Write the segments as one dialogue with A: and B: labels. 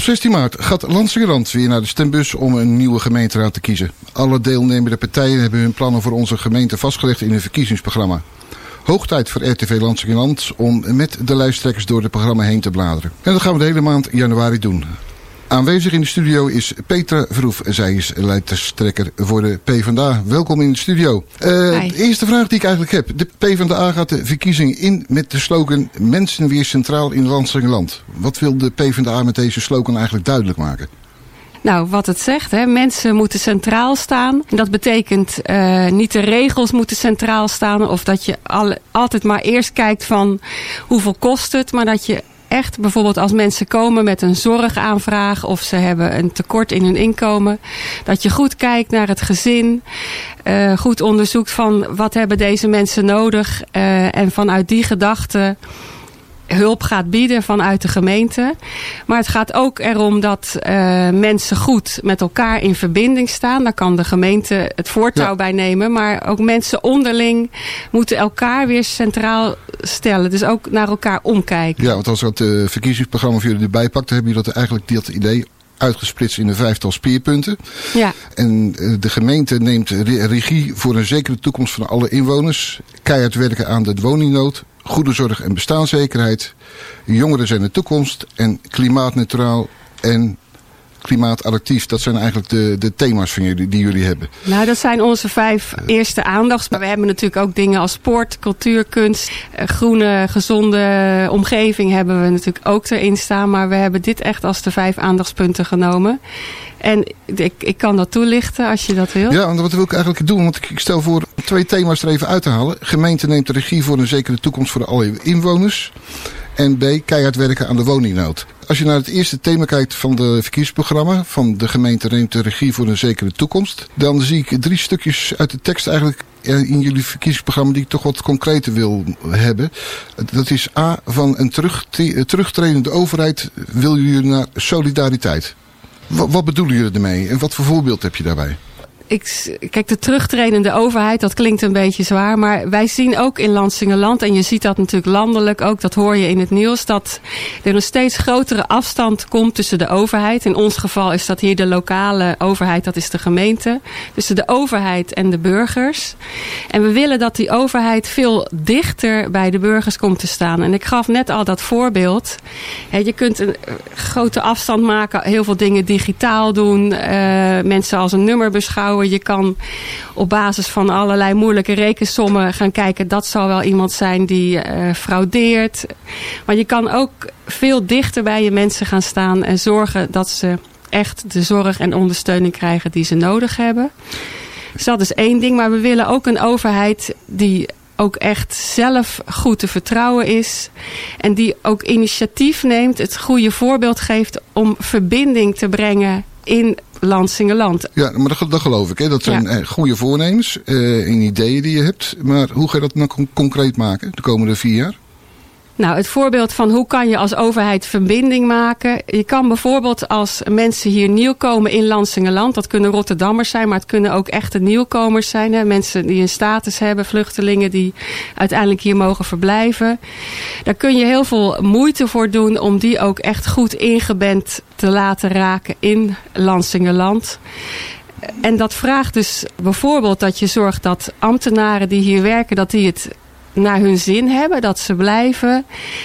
A: Op 16 maart gaat Landsingerland weer naar de stembus om een nieuwe gemeenteraad te kiezen. Alle deelnemende partijen hebben hun plannen voor onze gemeente vastgelegd in hun verkiezingsprogramma. Hoog tijd voor RTV Landsingerland om met de lijsttrekkers door het programma heen te bladeren. En dat gaan we de hele maand januari doen. Aanwezig in de studio is Petra Verhoef. Zij is lijsttrekker voor de PvdA. Welkom in de studio. Uh, de eerste vraag die ik eigenlijk heb. De PvdA gaat de verkiezing in met de slogan... Mensen weer centraal in Landsingerland. Wat wil de PvdA met deze slogan eigenlijk duidelijk maken?
B: Nou, wat het zegt, hè, mensen moeten centraal staan. Dat betekent uh, niet de regels moeten centraal staan. Of dat je al, altijd maar eerst kijkt van hoeveel kost het. Maar dat je echt bijvoorbeeld als mensen komen met een zorgaanvraag of ze hebben een tekort in hun inkomen. Dat je goed kijkt naar het gezin. Uh, goed onderzoekt van wat hebben deze mensen nodig. Uh, en vanuit die gedachte hulp gaat bieden vanuit de gemeente. Maar het gaat ook erom dat uh, mensen goed met elkaar in verbinding staan. Daar kan de gemeente het voortouw bij nemen. Maar ook mensen onderling moeten elkaar weer centraal stellen. Dus ook naar elkaar omkijken.
A: Ja, want als dat uh, verkiezingsprogramma voor jullie erbij pakt... dan hebben jullie dat eigenlijk dat idee uitgesplitst in een vijftal speerpunten.
B: Ja.
A: En uh, de gemeente neemt regie voor een zekere toekomst van alle inwoners. Keihard werken aan de woningnood goede zorg en bestaanszekerheid, jongeren zijn de toekomst en klimaatneutraal en klimaatadaptief. Dat zijn eigenlijk de, de thema's van jullie, die jullie hebben.
B: Nou, dat zijn onze vijf eerste aandachts. Maar we hebben natuurlijk ook dingen als sport, cultuur, kunst, eh, groene, gezonde omgeving hebben we natuurlijk ook erin staan. Maar we hebben dit echt als de vijf aandachtspunten genomen. En ik, ik kan dat toelichten als je dat wil.
A: Ja, en dat wil ik eigenlijk doen. Want ik, stel voor twee thema's er even uit te halen. Gemeente neemt de regie voor een zekere toekomst voor alle inwoners. En B, keihard werken aan de woningnood. Als je naar het eerste thema kijkt van de verkiezingsprogramma... van de gemeente neemt de regie voor een zekere toekomst... dan zie ik drie stukjes uit de tekst eigenlijk in jullie verkiezingsprogramma... die ik toch wat concreter wil hebben. Dat is A, van een terugtredende overheid wil jullie naar solidariteit. Wat bedoelen jullie ermee en wat voor voorbeeld heb je daarbij?
B: Ik, kijk, de terugtredende overheid, dat klinkt een beetje zwaar. Maar wij zien ook in Lansingerland, en je ziet dat natuurlijk landelijk ook, dat hoor je in het nieuws, dat er een steeds grotere afstand komt tussen de overheid. In ons geval is dat hier de lokale overheid, dat is de gemeente. Tussen de overheid en de burgers. En we willen dat die overheid veel dichter bij de burgers komt te staan. En ik gaf net al dat voorbeeld. Je kunt een grote afstand maken, heel veel dingen digitaal doen. Uh, mensen als een nummer beschouwen je kan op basis van allerlei moeilijke rekensommen gaan kijken. Dat zal wel iemand zijn die uh, fraudeert. Maar je kan ook veel dichter bij je mensen gaan staan. En zorgen dat ze echt de zorg en ondersteuning krijgen die ze nodig hebben. Dus dat is één ding. Maar we willen ook een overheid die ook echt zelf goed te vertrouwen is. En die ook initiatief neemt, het goede voorbeeld geeft om verbinding te brengen in Lansingerland.
A: Ja, maar dat, dat geloof ik. Hè. Dat zijn ja. goede voornemens en ideeën die je hebt. Maar hoe ga je dat nou concreet maken de komende vier jaar?
B: Nou, het voorbeeld van hoe kan je als overheid verbinding maken. Je kan bijvoorbeeld als mensen hier nieuw komen in Lansingerland. Dat kunnen Rotterdammers zijn, maar het kunnen ook echte nieuwkomers zijn. Hè? Mensen die een status hebben, vluchtelingen die uiteindelijk hier mogen verblijven. Daar kun je heel veel moeite voor doen om die ook echt goed ingebend te laten raken in Lansingerland. En dat vraagt dus bijvoorbeeld dat je zorgt dat ambtenaren die hier werken, dat die het naar hun zin hebben, dat ze blijven.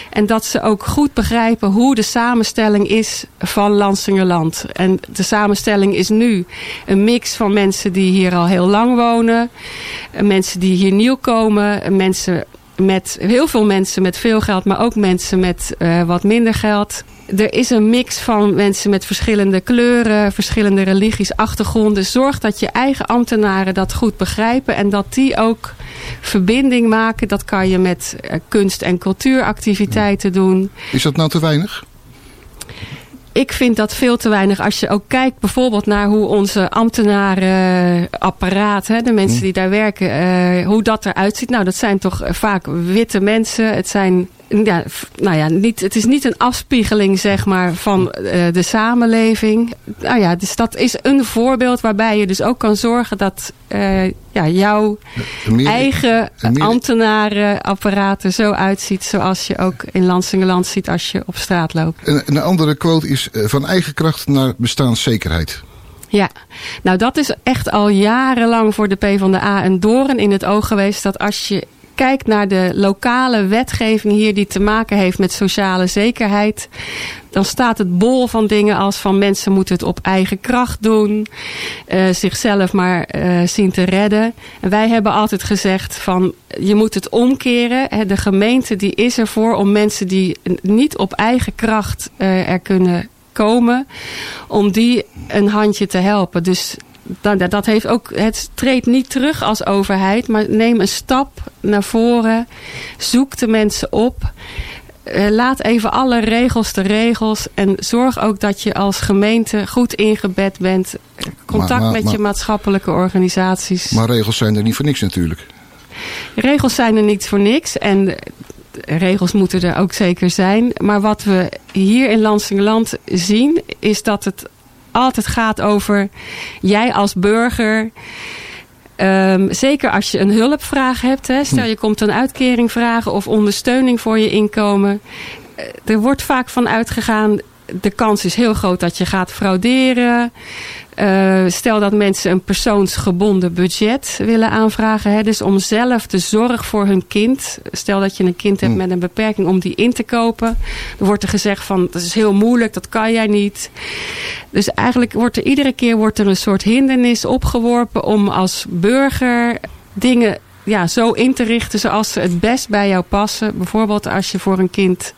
B: En dat ze ook goed begrijpen hoe de samenstelling is van Lansingerland. En de samenstelling is nu een mix van mensen die hier al heel lang wonen. Mensen die hier nieuw komen. Mensen met heel veel mensen met veel geld, maar ook mensen met uh, wat minder geld. Er is een mix van mensen met verschillende kleuren, verschillende religies, achtergronden. Zorg dat je eigen ambtenaren dat goed begrijpen en dat die ook verbinding maken. Dat kan je met uh, kunst- en cultuuractiviteiten doen.
A: Is dat nou te weinig?
B: ik vind dat veel te weinig. Als je ook kijkt bijvoorbeeld naar hoe onze ambtenarenapparaat, de mensen die daar werken, uh, hoe dat eruit ziet. Nou, dat zijn toch vaak witte mensen. Het zijn ja, nou ja, niet, het is niet een afspiegeling zeg maar, van uh, de samenleving. Nou ja, dus dat is een voorbeeld waarbij je dus ook kan zorgen dat uh, ja, jouw meer, eigen ambtenarenapparaat er zo uitziet zoals je ook in Lansingerland ziet als je op straat loopt.
A: Een, een andere quote is uh, van eigen kracht naar bestaanszekerheid.
B: Ja, nou dat is echt al jarenlang voor de PvdA een doorn in het oog geweest. Dat als je kijkt naar de lokale wetgeving hier die te maken heeft met sociale zekerheid, dan staat het bol van dingen als van mensen moeten het op eigen kracht doen, uh, zichzelf maar uh, zien te redden. En wij hebben altijd gezegd van je moet het omkeren. De gemeente die is ervoor om mensen die niet op eigen kracht uh, er kunnen komen, om die een handje te helpen. Dus dat, dat heeft ook, het treedt niet terug als overheid, maar neem een stap naar voren. Zoek de mensen op. Uh, laat even alle regels de regels. En zorg ook dat je als gemeente goed ingebed bent. Contact maar, maar, met maar, je maatschappelijke organisaties.
A: Maar regels zijn er niet voor niks natuurlijk.
B: Regels zijn er niet voor niks. En regels moeten er ook zeker zijn. Maar wat we hier in Lansingerland zien... is dat het altijd gaat over jij als burger. Um, zeker als je een hulpvraag hebt. Hè, stel je komt een uitkering vragen of ondersteuning voor je inkomen. Eh, er wordt vaak van uitgegaan de kans is heel groot dat je gaat frauderen. Uh, stel dat mensen een persoonsgebonden budget willen aanvragen. Hè, dus om zelf de zorg voor hun kind. Stel dat je een kind hebt met een beperking om die in te kopen. Dan wordt er gezegd van dat is heel moeilijk, dat kan jij niet. Dus eigenlijk wordt er iedere keer wordt er een soort hindernis opgeworpen om als burger dingen ja, zo in te richten zoals ze het best bij jou passen. Bijvoorbeeld als je voor een kind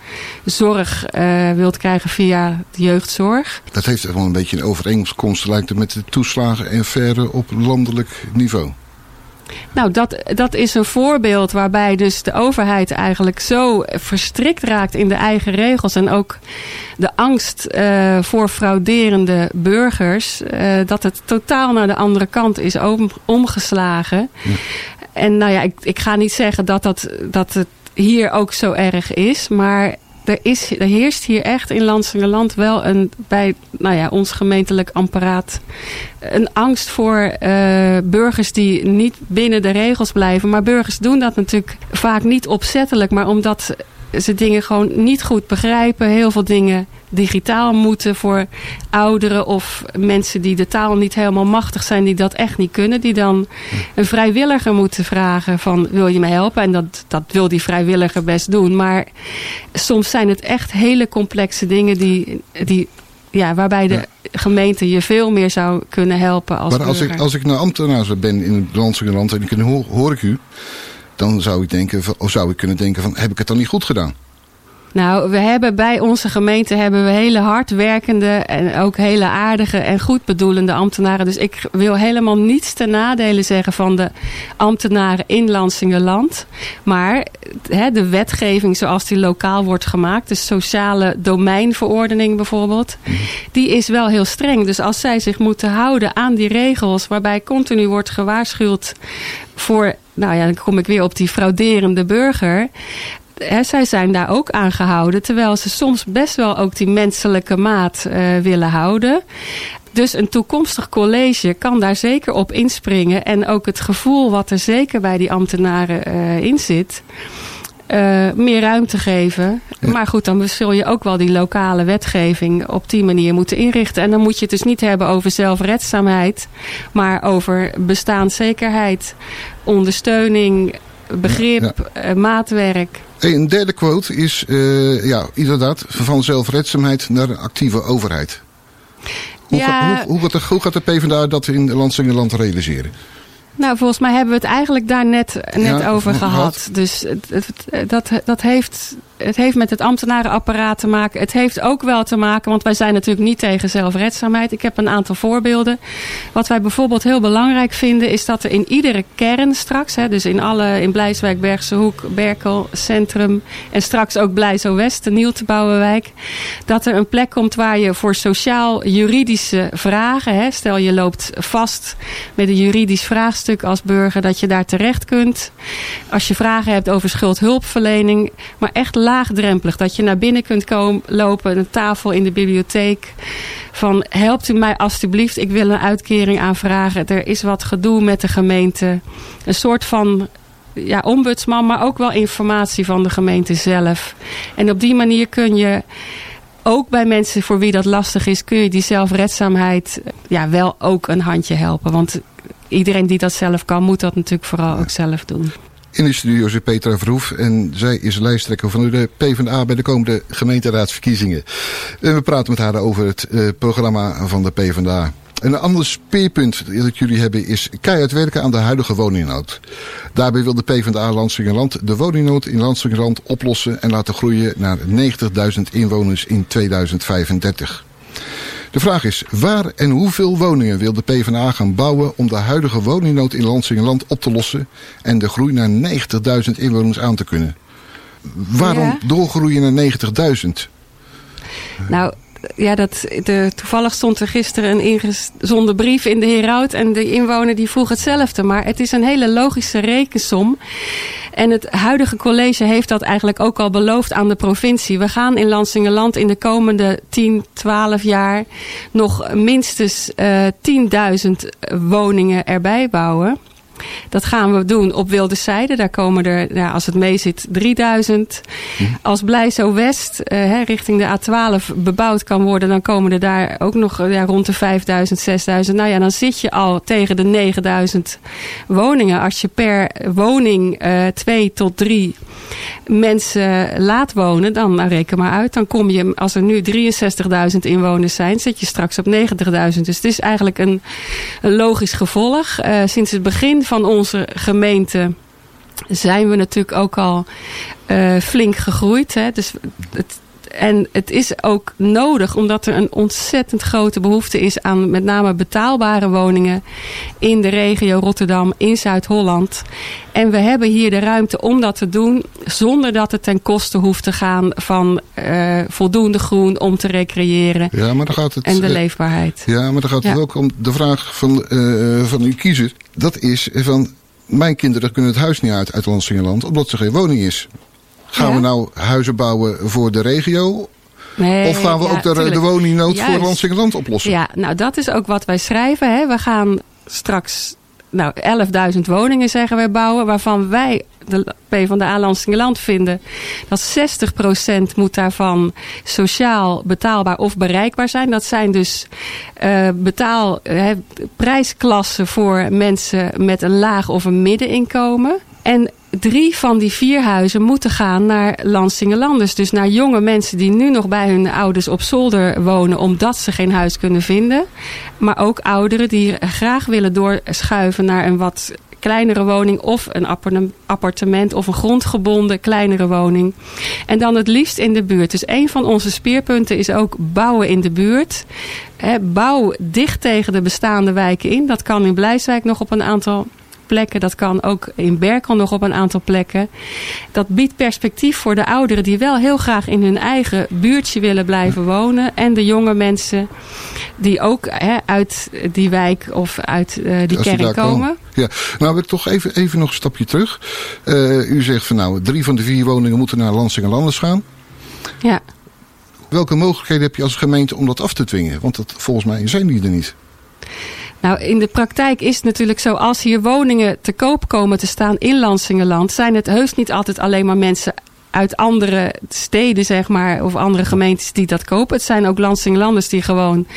B: zorg uh, wilt krijgen via de jeugdzorg.
A: Dat heeft wel een beetje een overeenkomst lijkt met de toeslagen en verre op landelijk niveau.
B: Nou, dat, dat is een voorbeeld waarbij dus de overheid eigenlijk zo verstrikt raakt in de eigen regels. En ook de angst uh, voor frauderende burgers. Uh, dat het totaal naar de andere kant is om, omgeslagen. Ja. En nou ja, ik, ik ga niet zeggen dat, dat, dat het hier ook zo erg is. Maar er, is, er heerst hier echt in Lansingerland wel een, bij nou ja, ons gemeentelijk apparaat een angst voor uh, burgers die niet binnen de regels blijven. Maar burgers doen dat natuurlijk vaak niet opzettelijk, maar omdat ze dingen gewoon niet goed begrijpen. Heel veel dingen digitaal moeten voor ouderen of mensen die de taal niet helemaal machtig zijn, die dat echt niet kunnen. Die dan een vrijwilliger moeten vragen van wil je me helpen? En dat, dat wil die vrijwilliger best doen. Maar soms zijn het echt hele complexe dingen die, die ja, waarbij de ja. gemeente je veel meer zou kunnen helpen als
A: Maar als ik, als ik naar ambtenaar ben in het Landsingerland en ik hoor, hoor ik u, dan zou ik denken, of zou ik kunnen denken van heb ik het dan niet goed gedaan?
B: Nou, we hebben bij onze gemeente hebben we hele hardwerkende en ook hele aardige en goed bedoelende ambtenaren. Dus ik wil helemaal niets ten nadele zeggen van de ambtenaren in Lansingerland. Maar de wetgeving zoals die lokaal wordt gemaakt, de sociale domeinverordening bijvoorbeeld, die is wel heel streng. Dus als zij zich moeten houden aan die regels waarbij continu wordt gewaarschuwd voor nou ja, dan kom ik weer op die frauderende burger hè, zij zijn daar ook aan gehouden. Terwijl ze soms best wel ook die menselijke maat uh, willen houden. Dus een toekomstig college kan daar zeker op inspringen. En ook het gevoel wat er zeker bij die ambtenaren uh, in zit. Uh, meer ruimte geven. Ja. Maar goed, dan zul je ook wel die lokale wetgeving op die manier moeten inrichten. En dan moet je het dus niet hebben over zelfredzaamheid. Maar over bestaanszekerheid, ondersteuning, begrip, ja, ja. maatwerk.
A: Een derde quote is, uh, ja, inderdaad, van zelfredzaamheid naar een actieve overheid. Hoe, ja. ga, hoe, hoe, gaat de, hoe gaat de PvdA dat in Landsingerland realiseren?
B: Nou, volgens mij hebben we het eigenlijk daar net, net ja, over gehad. Dus het, het, dat, dat heeft, het heeft met het ambtenarenapparaat te maken. Het heeft ook wel te maken, want wij zijn natuurlijk niet tegen zelfredzaamheid. Ik heb een aantal voorbeelden. Wat wij bijvoorbeeld heel belangrijk vinden, is dat er in iedere kern straks, hè, dus in alle, in Blijswijk, Bergse Hoek, Berkel, Centrum en straks ook Blijzo West, de Nieuwtebouwenwijk, dat er een plek komt waar je voor sociaal-juridische vragen, hè, stel je loopt vast met een juridisch vraagstuk als burger, dat je daar terecht kunt. Als je vragen hebt over schuldhulpverlening, maar echt laagdrempelig. Dat je naar binnen kunt komen, lopen, een tafel in de bibliotheek. Van helpt u mij alstublieft, ik wil een uitkering aanvragen. Er is wat gedoe met de gemeente. Een soort van ja, ombudsman, maar ook wel informatie van de gemeente zelf. En op die manier kun je ook bij mensen voor wie dat lastig is, kun je die zelfredzaamheid ja, wel ook een handje helpen. Want iedereen die dat zelf kan, moet dat natuurlijk vooral ook zelf doen.
A: In de studio zit Petra Verhoef en zij is lijsttrekker van de PvdA bij de komende gemeenteraadsverkiezingen. En we praten met haar over het uh, programma van de PvdA. Een ander speerpunt dat jullie hebben is keihard werken aan de huidige woningnood. Daarbij wil de PvdA Landsingerland de woningnood in Landsingerland oplossen en laten groeien naar 90.000 inwoners in 2035. De vraag is, waar en hoeveel woningen wil de PvdA gaan bouwen om de huidige woningnood in Landsingerland op te lossen en de groei naar 90.000 inwoners aan te kunnen? Waarom ja. doorgroeien naar 90.000?
B: Nou, ja, dat, de, toevallig stond er gisteren een ingezonden brief in de Heraut. En de inwoner die vroeg hetzelfde. Maar het is een hele logische rekensom. En het huidige college heeft dat eigenlijk ook al beloofd aan de provincie. We gaan in Lansingerland in de komende 10, 12 jaar nog minstens uh, eh, 10.000 woningen erbij bouwen. Dat gaan we doen op Wilde Zijde. Daar komen er, ja, als het mee zit, 3000. Hm. Als Blijso West uh, richting de A12 bebouwd kan worden... dan komen er daar ook nog ja, rond de 5000, 6000. Nou ja, dan zit je al tegen de 9000 woningen. Als je per woning uh, twee tot drie mensen laat wonen... dan nou, reken maar uit. Dan kom je, als er nu 63.000 inwoners zijn... zit je straks op 90.000. Dus het is eigenlijk een, een logisch gevolg. Uh, sinds het begin van onze gemeente zijn we natuurlijk ook al uh, flink gegroeid. Hè? Dus het, en het is ook nodig omdat er een ontzettend grote behoefte is aan met name betaalbare woningen in de regio Rotterdam, in Zuid-Holland. En we hebben hier de ruimte om dat te doen zonder dat het ten koste hoeft te gaan van uh, voldoende groen om te recreëren.
A: Ja, maar dan gaat het,
B: en de leefbaarheid.
A: Ja, maar dan gaat het ja. ook om de vraag van, uh, van uw kiezer. Dat is van mijn kinderen kunnen het huis niet uit uit Landsingerland omdat er geen woning is. Gaan ja? we nou huizen bouwen voor de regio?
B: Nee,
A: of gaan we
B: ja,
A: ook de, de woningnood Juist. voor Landsingerland oplossen?
B: Ja, nou dat is ook wat wij schrijven. Hè. We gaan straks nou, 11.000 woningen zeggen wij bouwen. Waarvan wij, de PvdA Landsingerland, vinden dat 60% moet daarvan sociaal betaalbaar of bereikbaar zijn. Dat zijn dus uh, betaal, uh, prijsklassen voor mensen met een laag of een middeninkomen. En drie van die vier huizen moeten gaan naar Lansingerlanders. Dus naar jonge mensen die nu nog bij hun ouders op zolder wonen... omdat ze geen huis kunnen vinden. Maar ook ouderen die graag willen doorschuiven naar een wat kleinere woning... of een appartement of een grondgebonden kleinere woning. En dan het liefst in de buurt. Dus een van onze speerpunten is ook bouwen in de buurt. bouw dicht tegen de bestaande wijken in. Dat kan in Blijswijk nog op een aantal plekken. Dat kan ook in Berkel nog op een aantal plekken. Dat biedt perspectief voor de ouderen die wel heel graag in hun eigen buurtje willen blijven wonen. En de jonge mensen die ook hè, uit die wijk of uit uh, die kern komen.
A: Ja, nou wil ik toch even, even nog een stapje terug. Uh, u zegt van nou, drie van de vier woningen moeten naar Lansing en Landers gaan.
B: Ja.
A: Welke mogelijkheden heb je als gemeente om dat af te dwingen? Want dat, volgens mij zijn die er niet.
B: Nou, in de praktijk is het natuurlijk zo, als hier woningen te koop komen te staan in Lansingerland, zijn het heus niet altijd alleen maar mensen uit andere steden, zeg maar, of andere gemeentes die dat kopen. Het zijn ook Lansingerlanders die gewoon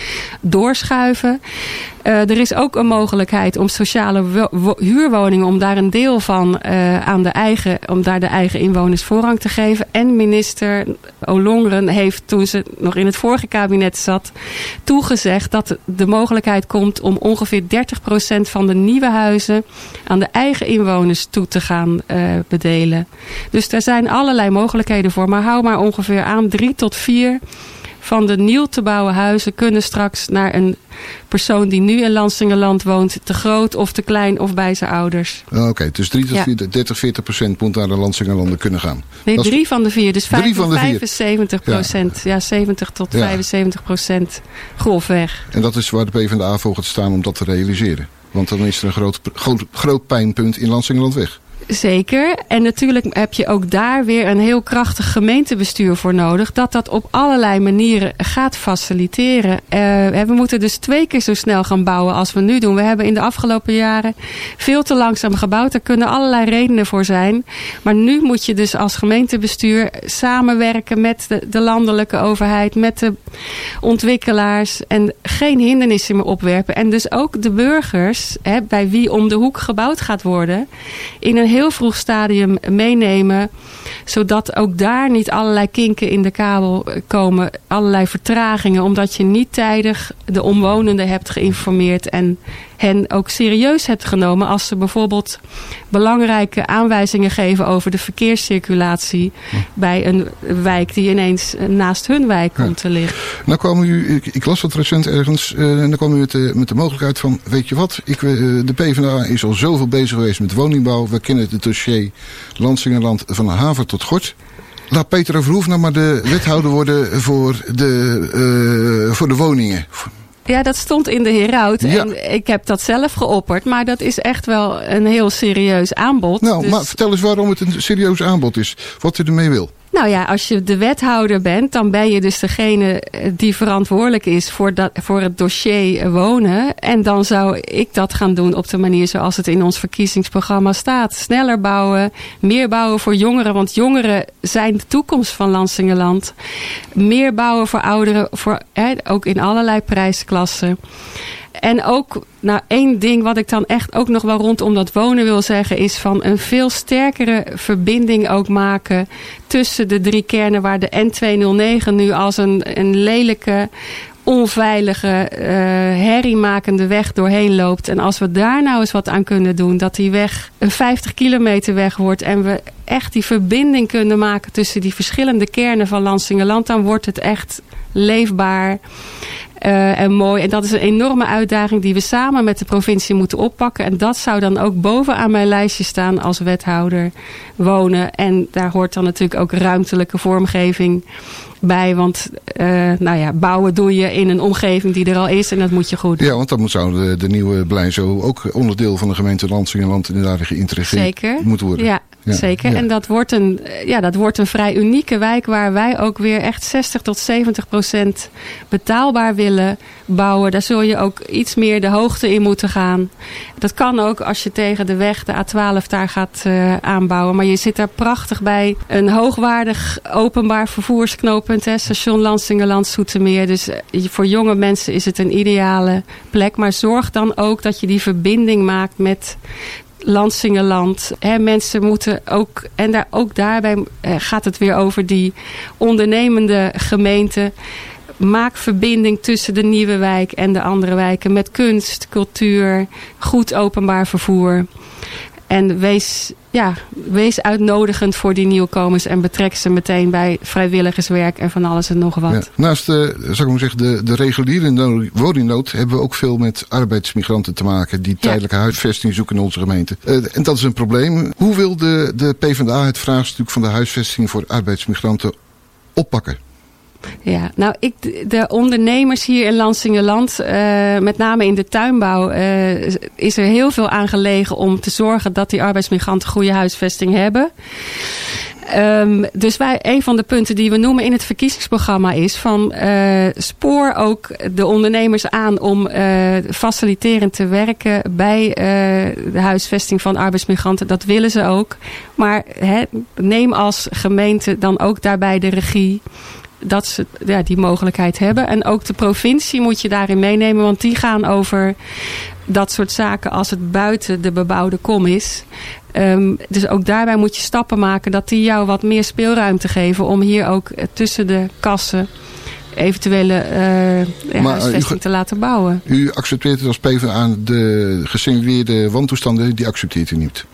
B: doorschuiven. Uh, er is ook een mogelijkheid om sociale huurwoningen, om daar een deel van uh, aan de eigen, om daar de eigen inwoners voorrang te geven. En minister Olongren heeft toen ze nog in het vorige kabinet zat, toegezegd dat de mogelijkheid komt om ongeveer 30% van de nieuwe huizen aan de eigen inwoners toe te gaan uh, bedelen. Dus er zijn allerlei mogelijkheden voor, maar hou maar ongeveer aan drie tot vier van de nieuw te bouwen huizen kunnen straks naar een persoon die nu in Lansingerland woont te groot of te klein of bij zijn ouders.
A: Oké, okay, dus 3 tot ja. 40, 30, 40 procent moet naar de Lansingerlanden kunnen gaan.
B: Nee, Dat drie is... van de vier. Dus 5, van de 75 procent. Ja. ja. 70 tot ja. 75 procent grofweg.
A: En dat is waar de PvdA voor gaat staan om dat te realiseren. Want dan is er een groot, groot, groot pijnpunt in Lansingerland weg.
B: Zeker. En natuurlijk heb je ook daar weer een heel krachtig gemeentebestuur voor nodig. Dat dat op allerlei manieren gaat faciliteren. Uh, we moeten dus twee keer zo snel gaan bouwen als we nu doen. We hebben in de afgelopen jaren veel te langzaam gebouwd. Daar kunnen allerlei redenen voor zijn. Maar nu moet je dus als gemeentebestuur samenwerken met de, de landelijke overheid. Met de ontwikkelaars. En geen hindernissen meer opwerpen. En dus ook de burgers, hè, bij wie om de hoek gebouwd gaat worden. In een heel vroeg stadium meenemen. Zodat ook daar niet allerlei kinken in de kabel komen. Allerlei vertragingen. Omdat je niet tijdig de omwonenden hebt geïnformeerd. En hen ook serieus hebt genomen als ze bijvoorbeeld belangrijke aanwijzingen geven over de verkeerscirculatie bij een wijk die ineens naast hun wijk komt te liggen.
A: Nou kwam u, ik, ik, las wat recent ergens, uh, en dan kwam u met de, met de mogelijkheid van, weet je wat, ik, uh, de PvdA is al zoveel bezig geweest met woningbouw. We kennen het dossier Landsingerland van Haver tot Gort. Laat Peter Verhoef nou maar de wethouder worden voor de, uh, voor de woningen.
B: Ja, dat stond in de heraut. En ik heb dat zelf geopperd. Maar dat is echt wel een heel serieus aanbod.
A: Nou, dus... maar vertel eens waarom het een serieus aanbod is. Wat u ermee wil.
B: Nou ja, als je de wethouder bent, dan ben je dus degene eh, die verantwoordelijk is voor, dat, voor het dossier eh, wonen. En dan zou ik dat gaan doen op de manier zoals het in ons verkiezingsprogramma staat. Sneller bouwen, meer bouwen voor jongeren, want jongeren zijn de toekomst van Lansingerland. Meer bouwen voor ouderen, voor, ook in allerlei prijsklassen. En ook, nou één ding wat ik dan echt ook nog wel rondom dat wonen wil zeggen... is van een veel sterkere verbinding ook maken tussen de drie kernen... waar de N209 nu als een, een lelijke onveilige, uh, herriemakende weg doorheen loopt. En als we daar nou eens wat aan kunnen doen, dat die weg een 50 kilometer weg wordt en we echt die verbinding kunnen maken tussen die verschillende kernen van Lansingerland, dan wordt het echt leefbaar. Uh, en mooi. En dat is een enorme uitdaging die we samen met de provincie moeten oppakken. En dat zou dan ook bovenaan mijn lijstje staan als wethouder wonen. En daar hoort dan natuurlijk ook ruimtelijke vormgeving bij. Want uh, nou ja, bouwen doe je in een omgeving die er al is en dat moet je goed doen.
A: Ja, want dan zou de, de nieuwe Blijzo ook onderdeel van de gemeente Lansingerland inderdaad geïnteresseerd Zeker. moeten worden.
B: Ja, Zeker. En dat wordt, een, ja, dat wordt een vrij unieke wijk waar wij ook weer echt 60 tot 70 procent betaalbaar willen bouwen. Daar zul je ook iets meer de hoogte in moeten gaan. Dat kan ook als je tegen de weg, de A12, daar gaat uh, aanbouwen. Maar je zit daar prachtig bij een hoogwaardig openbaar vervoersknooppunt. Hè, station Lansingerland, Soetermeer. Dus uh, voor jonge mensen is het een ideale plek. Maar zorg dan ook dat je die verbinding maakt met Lansingerland. Hè, mensen moeten ook, en daar, ook daarbij eh, gaat het weer over die ondernemende gemeenten. Maak verbinding tussen de nieuwe wijk en de andere wijken met kunst, cultuur, goed openbaar vervoer. En wees, ja, wees uitnodigend voor die nieuwkomers en betrek ze meteen bij vrijwilligerswerk en van alles en nog wat. Ja,
A: naast de, zou ik maar zeggen, de, de reguliere woningnood hebben we ook veel met arbeidsmigranten te maken die tijdelijke huisvesting zoeken in onze gemeente. Uh, en dat is een probleem. Hoe wil de, de PvdA het vraagstuk van de huisvesting voor arbeidsmigranten oppakken?
B: Ja, nou, ik, de ondernemers hier in Lansingerland, uh, met name in de tuinbouw, uh, is er heel veel aan gelegen om te zorgen dat die arbeidsmigranten goede huisvesting hebben. Um, dus wij, een van de punten die we noemen in het verkiezingsprogramma is van uh, spoor ook de ondernemers aan om faciliterend te werken bij de huisvesting van arbeidsmigranten. Dat willen ze ook. Maar neem als gemeente dan ook daarbij de regie dat ze ja, die mogelijkheid hebben. En ook de provincie moet je daarin meenemen. Want die gaan over dat soort zaken als het buiten de bebouwde kom is. Um, dus ook daarbij moet je stappen maken dat die jou wat meer speelruimte geven. Om hier ook eh, tussen de kassen eventuele uh, huisvesting te laten bouwen.
A: U accepteert het als PvdA de gesignaleerde wantoestanden, die accepteert u niet?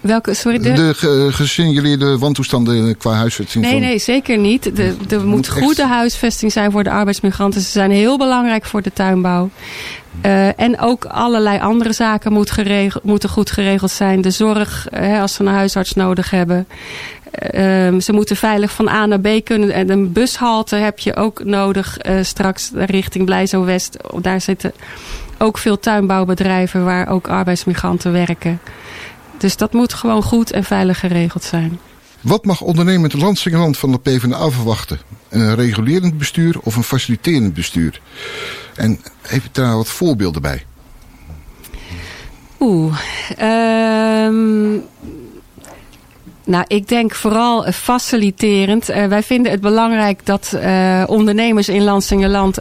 B: Welke, sorry,
A: de, de gesignaleerde wantoestanden qua huisvesting?
B: Nee, nee, zeker niet. De, er moet, goede huisvesting zijn voor de arbeidsmigranten. Ze zijn heel belangrijk voor de tuinbouw. Uh, en ook allerlei andere zaken moet geregeld, moeten goed geregeld zijn. De zorg, hè, als ze een huisarts nodig hebben. Uh, ze moeten veilig van A naar B kunnen. En een bushalte heb je ook nodig uh, straks richting Blijzo West. Daar zitten ook veel tuinbouwbedrijven waar ook arbeidsmigranten werken. Dus dat moet gewoon goed en veilig geregeld zijn.
A: Wat mag ondernemend Landsingeland van de PvdA verwachten? Een regulerend bestuur of een faciliterend bestuur? En heeft daar wat voorbeelden bij?
B: Oeh, um, nou, ik denk vooral faciliterend. Uh, wij vinden het belangrijk dat uh, ondernemers in Lansingerland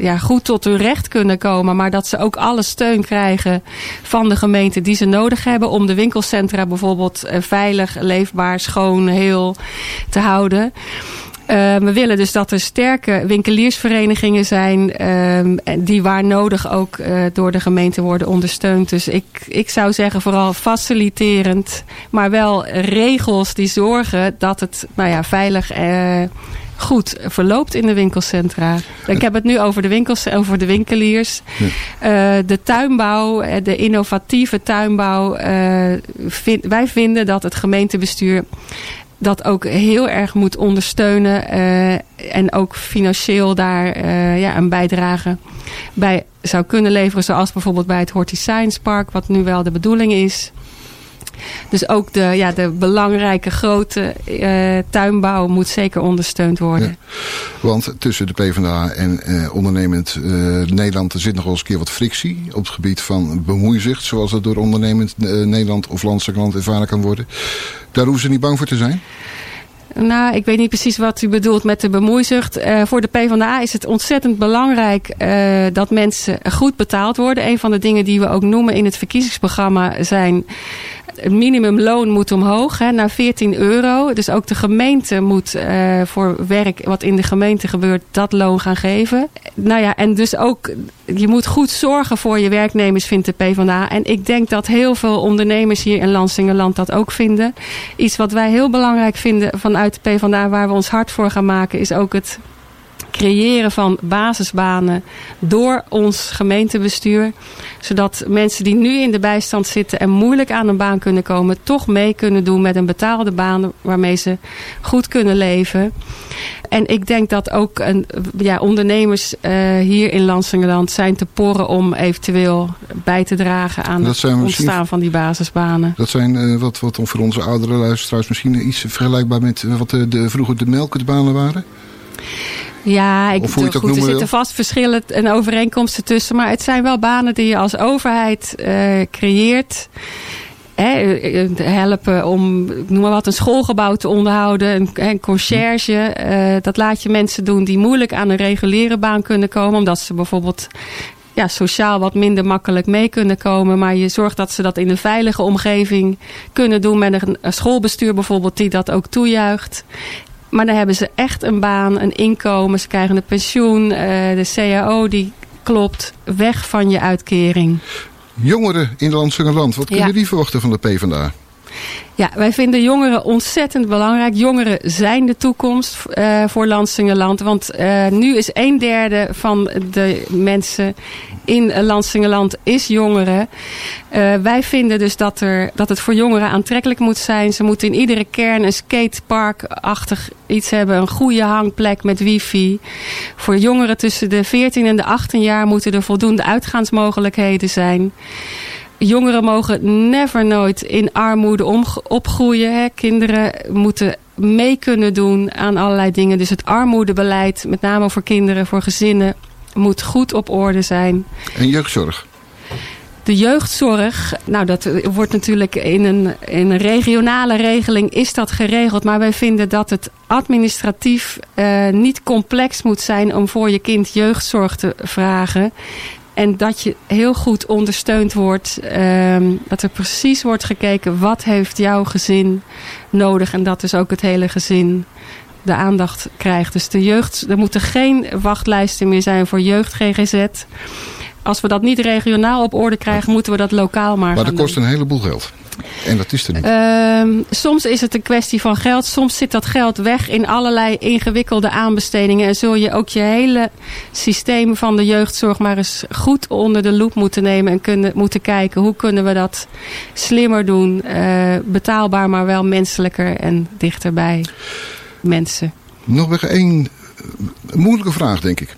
B: ja, goed tot hun recht kunnen komen. Maar dat ze ook alle steun krijgen van de gemeente die ze nodig hebben. Om de winkelcentra bijvoorbeeld veilig, leefbaar, schoon, heel te houden. Uh, we willen dus dat er sterke winkeliersverenigingen zijn uh, die waar nodig ook uh, door de gemeente worden ondersteund. Dus ik, ik zou zeggen vooral faciliterend, maar wel regels die zorgen dat het nou ja, veilig uh, goed verloopt in de winkelcentra. Ik heb het nu over de winkels, over de winkeliers. Ja. Uh, de tuinbouw, de innovatieve tuinbouw. Uh, vind, wij vinden dat het gemeentebestuur dat ook heel erg moet ondersteunen. Uh, en ook financieel daar uh, ja, een bijdrage bij zou kunnen leveren. Zoals bijvoorbeeld bij het Horti Science Park, wat nu wel de bedoeling is. Dus ook de, ja, de belangrijke grote uh, tuinbouw moet zeker ondersteund worden. Ja,
A: want tussen de PvdA en uh, ondernemend uh, Nederland er zit nog wel eens een keer wat frictie op het gebied van bemoeizicht. Zoals dat door ondernemend Nederland of landelijk land ervaren kan worden. Daar hoeven ze niet bang voor te zijn?
B: Nou, ik weet niet precies wat u bedoelt met de bemoeizucht. Uh, voor de PvdA is het ontzettend belangrijk uh, dat mensen goed betaald worden. Een van de dingen die we ook noemen in het verkiezingsprogramma zijn het minimumloon moet omhoog hè, naar 14 euro. Dus ook de gemeente moet uh, voor werk wat in de gemeente gebeurt, dat loon gaan geven. Nou ja, en dus ook, je moet goed zorgen voor je werknemers, vindt de PvdA. En ik denk dat heel veel ondernemers hier in Lansingerland dat ook vinden. Iets wat wij heel belangrijk vinden vanuit de PvdA, waar we ons hard voor gaan maken, is ook het creëren van basisbanen door ons gemeentebestuur. Zodat mensen die nu in de bijstand zitten en moeilijk aan een baan kunnen komen, toch mee kunnen doen met een betaalde baan waarmee ze goed kunnen leven. En ik denk dat ook een, ja, ondernemers uh, hier in Lansingerland zijn te porren om eventueel bij te dragen aan het ontstaan van die basisbanen.
A: Dat zijn uh, wat, wat voor onze oudere luisteraars misschien iets vergelijkbaar met wat de, de, vroeger de melkbanen waren?
B: Ja, ik, goed, er zitten vast verschillen en overeenkomsten tussen. Maar het zijn wel banen die je als overheid uh, creëert. Hè, eh, helpen om, noem maar wat, een schoolgebouw te onderhouden. Een, een conciërge. Uh, dat laat je mensen doen die moeilijk aan een reguliere baan kunnen komen. Omdat ze bijvoorbeeld ja, sociaal wat minder makkelijk mee kunnen komen. Maar je zorgt dat ze dat in een veilige omgeving kunnen doen. Met een, een schoolbestuur bijvoorbeeld die dat ook toejuicht. Maar dan hebben ze echt een baan, een inkomen. Ze krijgen een pensioen. Uh, de CAO die klopt. Weg van je uitkering.
A: Jongeren in Landsungerland. Wat kunnen ja. die verwachten van de PvdA?
B: Ja, wij vinden jongeren ontzettend belangrijk. Jongeren zijn de toekomst uh, voor Lansingerland. Want uh, nu is een derde van de mensen in Lansingerland is jongeren. Uh, wij vinden dus dat, er, dat het voor jongeren aantrekkelijk moet zijn. Ze moeten in iedere kern een skatepark-achtig iets hebben. Een goede hangplek met wifi. Voor jongeren tussen de 14 en de 18 jaar moeten er voldoende uitgaansmogelijkheden zijn jongeren mogen never nooit in armoede opgroeien. Hè. Kinderen moeten mee kunnen doen aan allerlei dingen. Dus het armoedebeleid, met name voor kinderen, voor gezinnen, moet goed op orde zijn.
A: En jeugdzorg?
B: De jeugdzorg, nou dat wordt natuurlijk in een, in een regionale regeling is dat geregeld. Maar wij vinden dat het administratief uh, niet complex moet zijn om voor je kind jeugdzorg te vragen. En dat je heel goed ondersteund wordt. Um, dat er precies wordt gekeken wat heeft jouw gezin nodig. En dat dus ook het hele gezin de aandacht krijgt. Dus de jeugd, er moeten geen wachtlijsten meer zijn voor jeugd GGZ. Als we dat niet regionaal op orde krijgen, moeten we dat lokaal maar
A: Maar dat kost een heleboel geld. En dat is er niet.
B: Uh, soms is het een kwestie van geld. Soms zit dat geld weg in allerlei ingewikkelde aanbestedingen. En zul je ook je hele systeem van de jeugdzorg maar eens goed onder de loep moeten nemen. En kunnen, moeten kijken hoe kunnen we dat slimmer doen. Uh, betaalbaar maar wel menselijker en dichterbij mensen.
A: Nog weer één moeilijke vraag denk ik.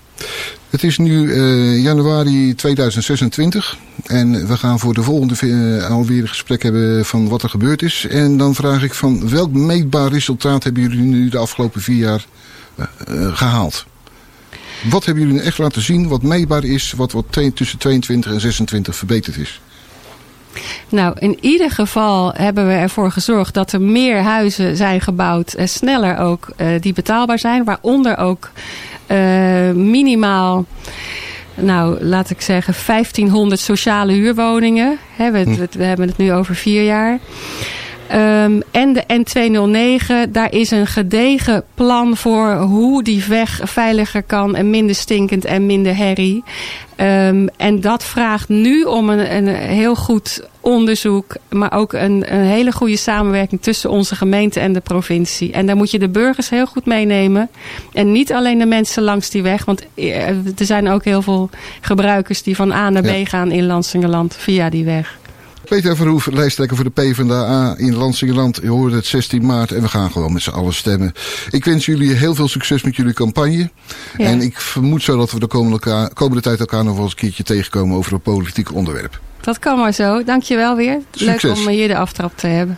A: Het is nu uh, januari 2026. En we gaan voor de volgende uh, alweer een gesprek hebben van wat er gebeurd is. En dan vraag ik van welk meetbaar resultaat hebben jullie nu de afgelopen vier jaar uh, gehaald? Wat hebben jullie echt laten zien wat meetbaar is, wat, wat tussen 22 en 26 verbeterd is?
B: Nou, in ieder geval hebben we ervoor gezorgd dat er meer huizen zijn gebouwd. en sneller ook, uh, die betaalbaar zijn. Waaronder ook uh, minimaal, nou laat ik zeggen, 1500 sociale huurwoningen. He, we, hm. we, we, hebben het nu over vier jaar. Um, en de N209, daar is een gedegen plan voor hoe die weg veiliger kan en minder stinkend en minder herrie. Um, en dat vraagt nu om een, een heel goed onderzoek, maar ook een, een, hele goede samenwerking tussen onze gemeente en de provincie. En daar moet je de burgers heel goed meenemen. En niet alleen de mensen langs die weg, want eh, er zijn ook heel veel gebruikers die van A naar B ja. gaan in Lansingerland via die weg.
A: Peter Verhoef, lijsttrekker voor de PvdA in Landsingeland. Je hoorde het 16 maart en we gaan gewoon met z'n allen stemmen. Ik wens jullie heel veel succes met jullie campagne. Ja. En ik vermoed zo dat we de komende, elkaar, komende tijd elkaar nog wel eens een keertje tegenkomen over een politiek onderwerp.
B: Dat kan maar zo. Dankjewel weer.
A: Succes.
B: Leuk om hier de aftrap te hebben.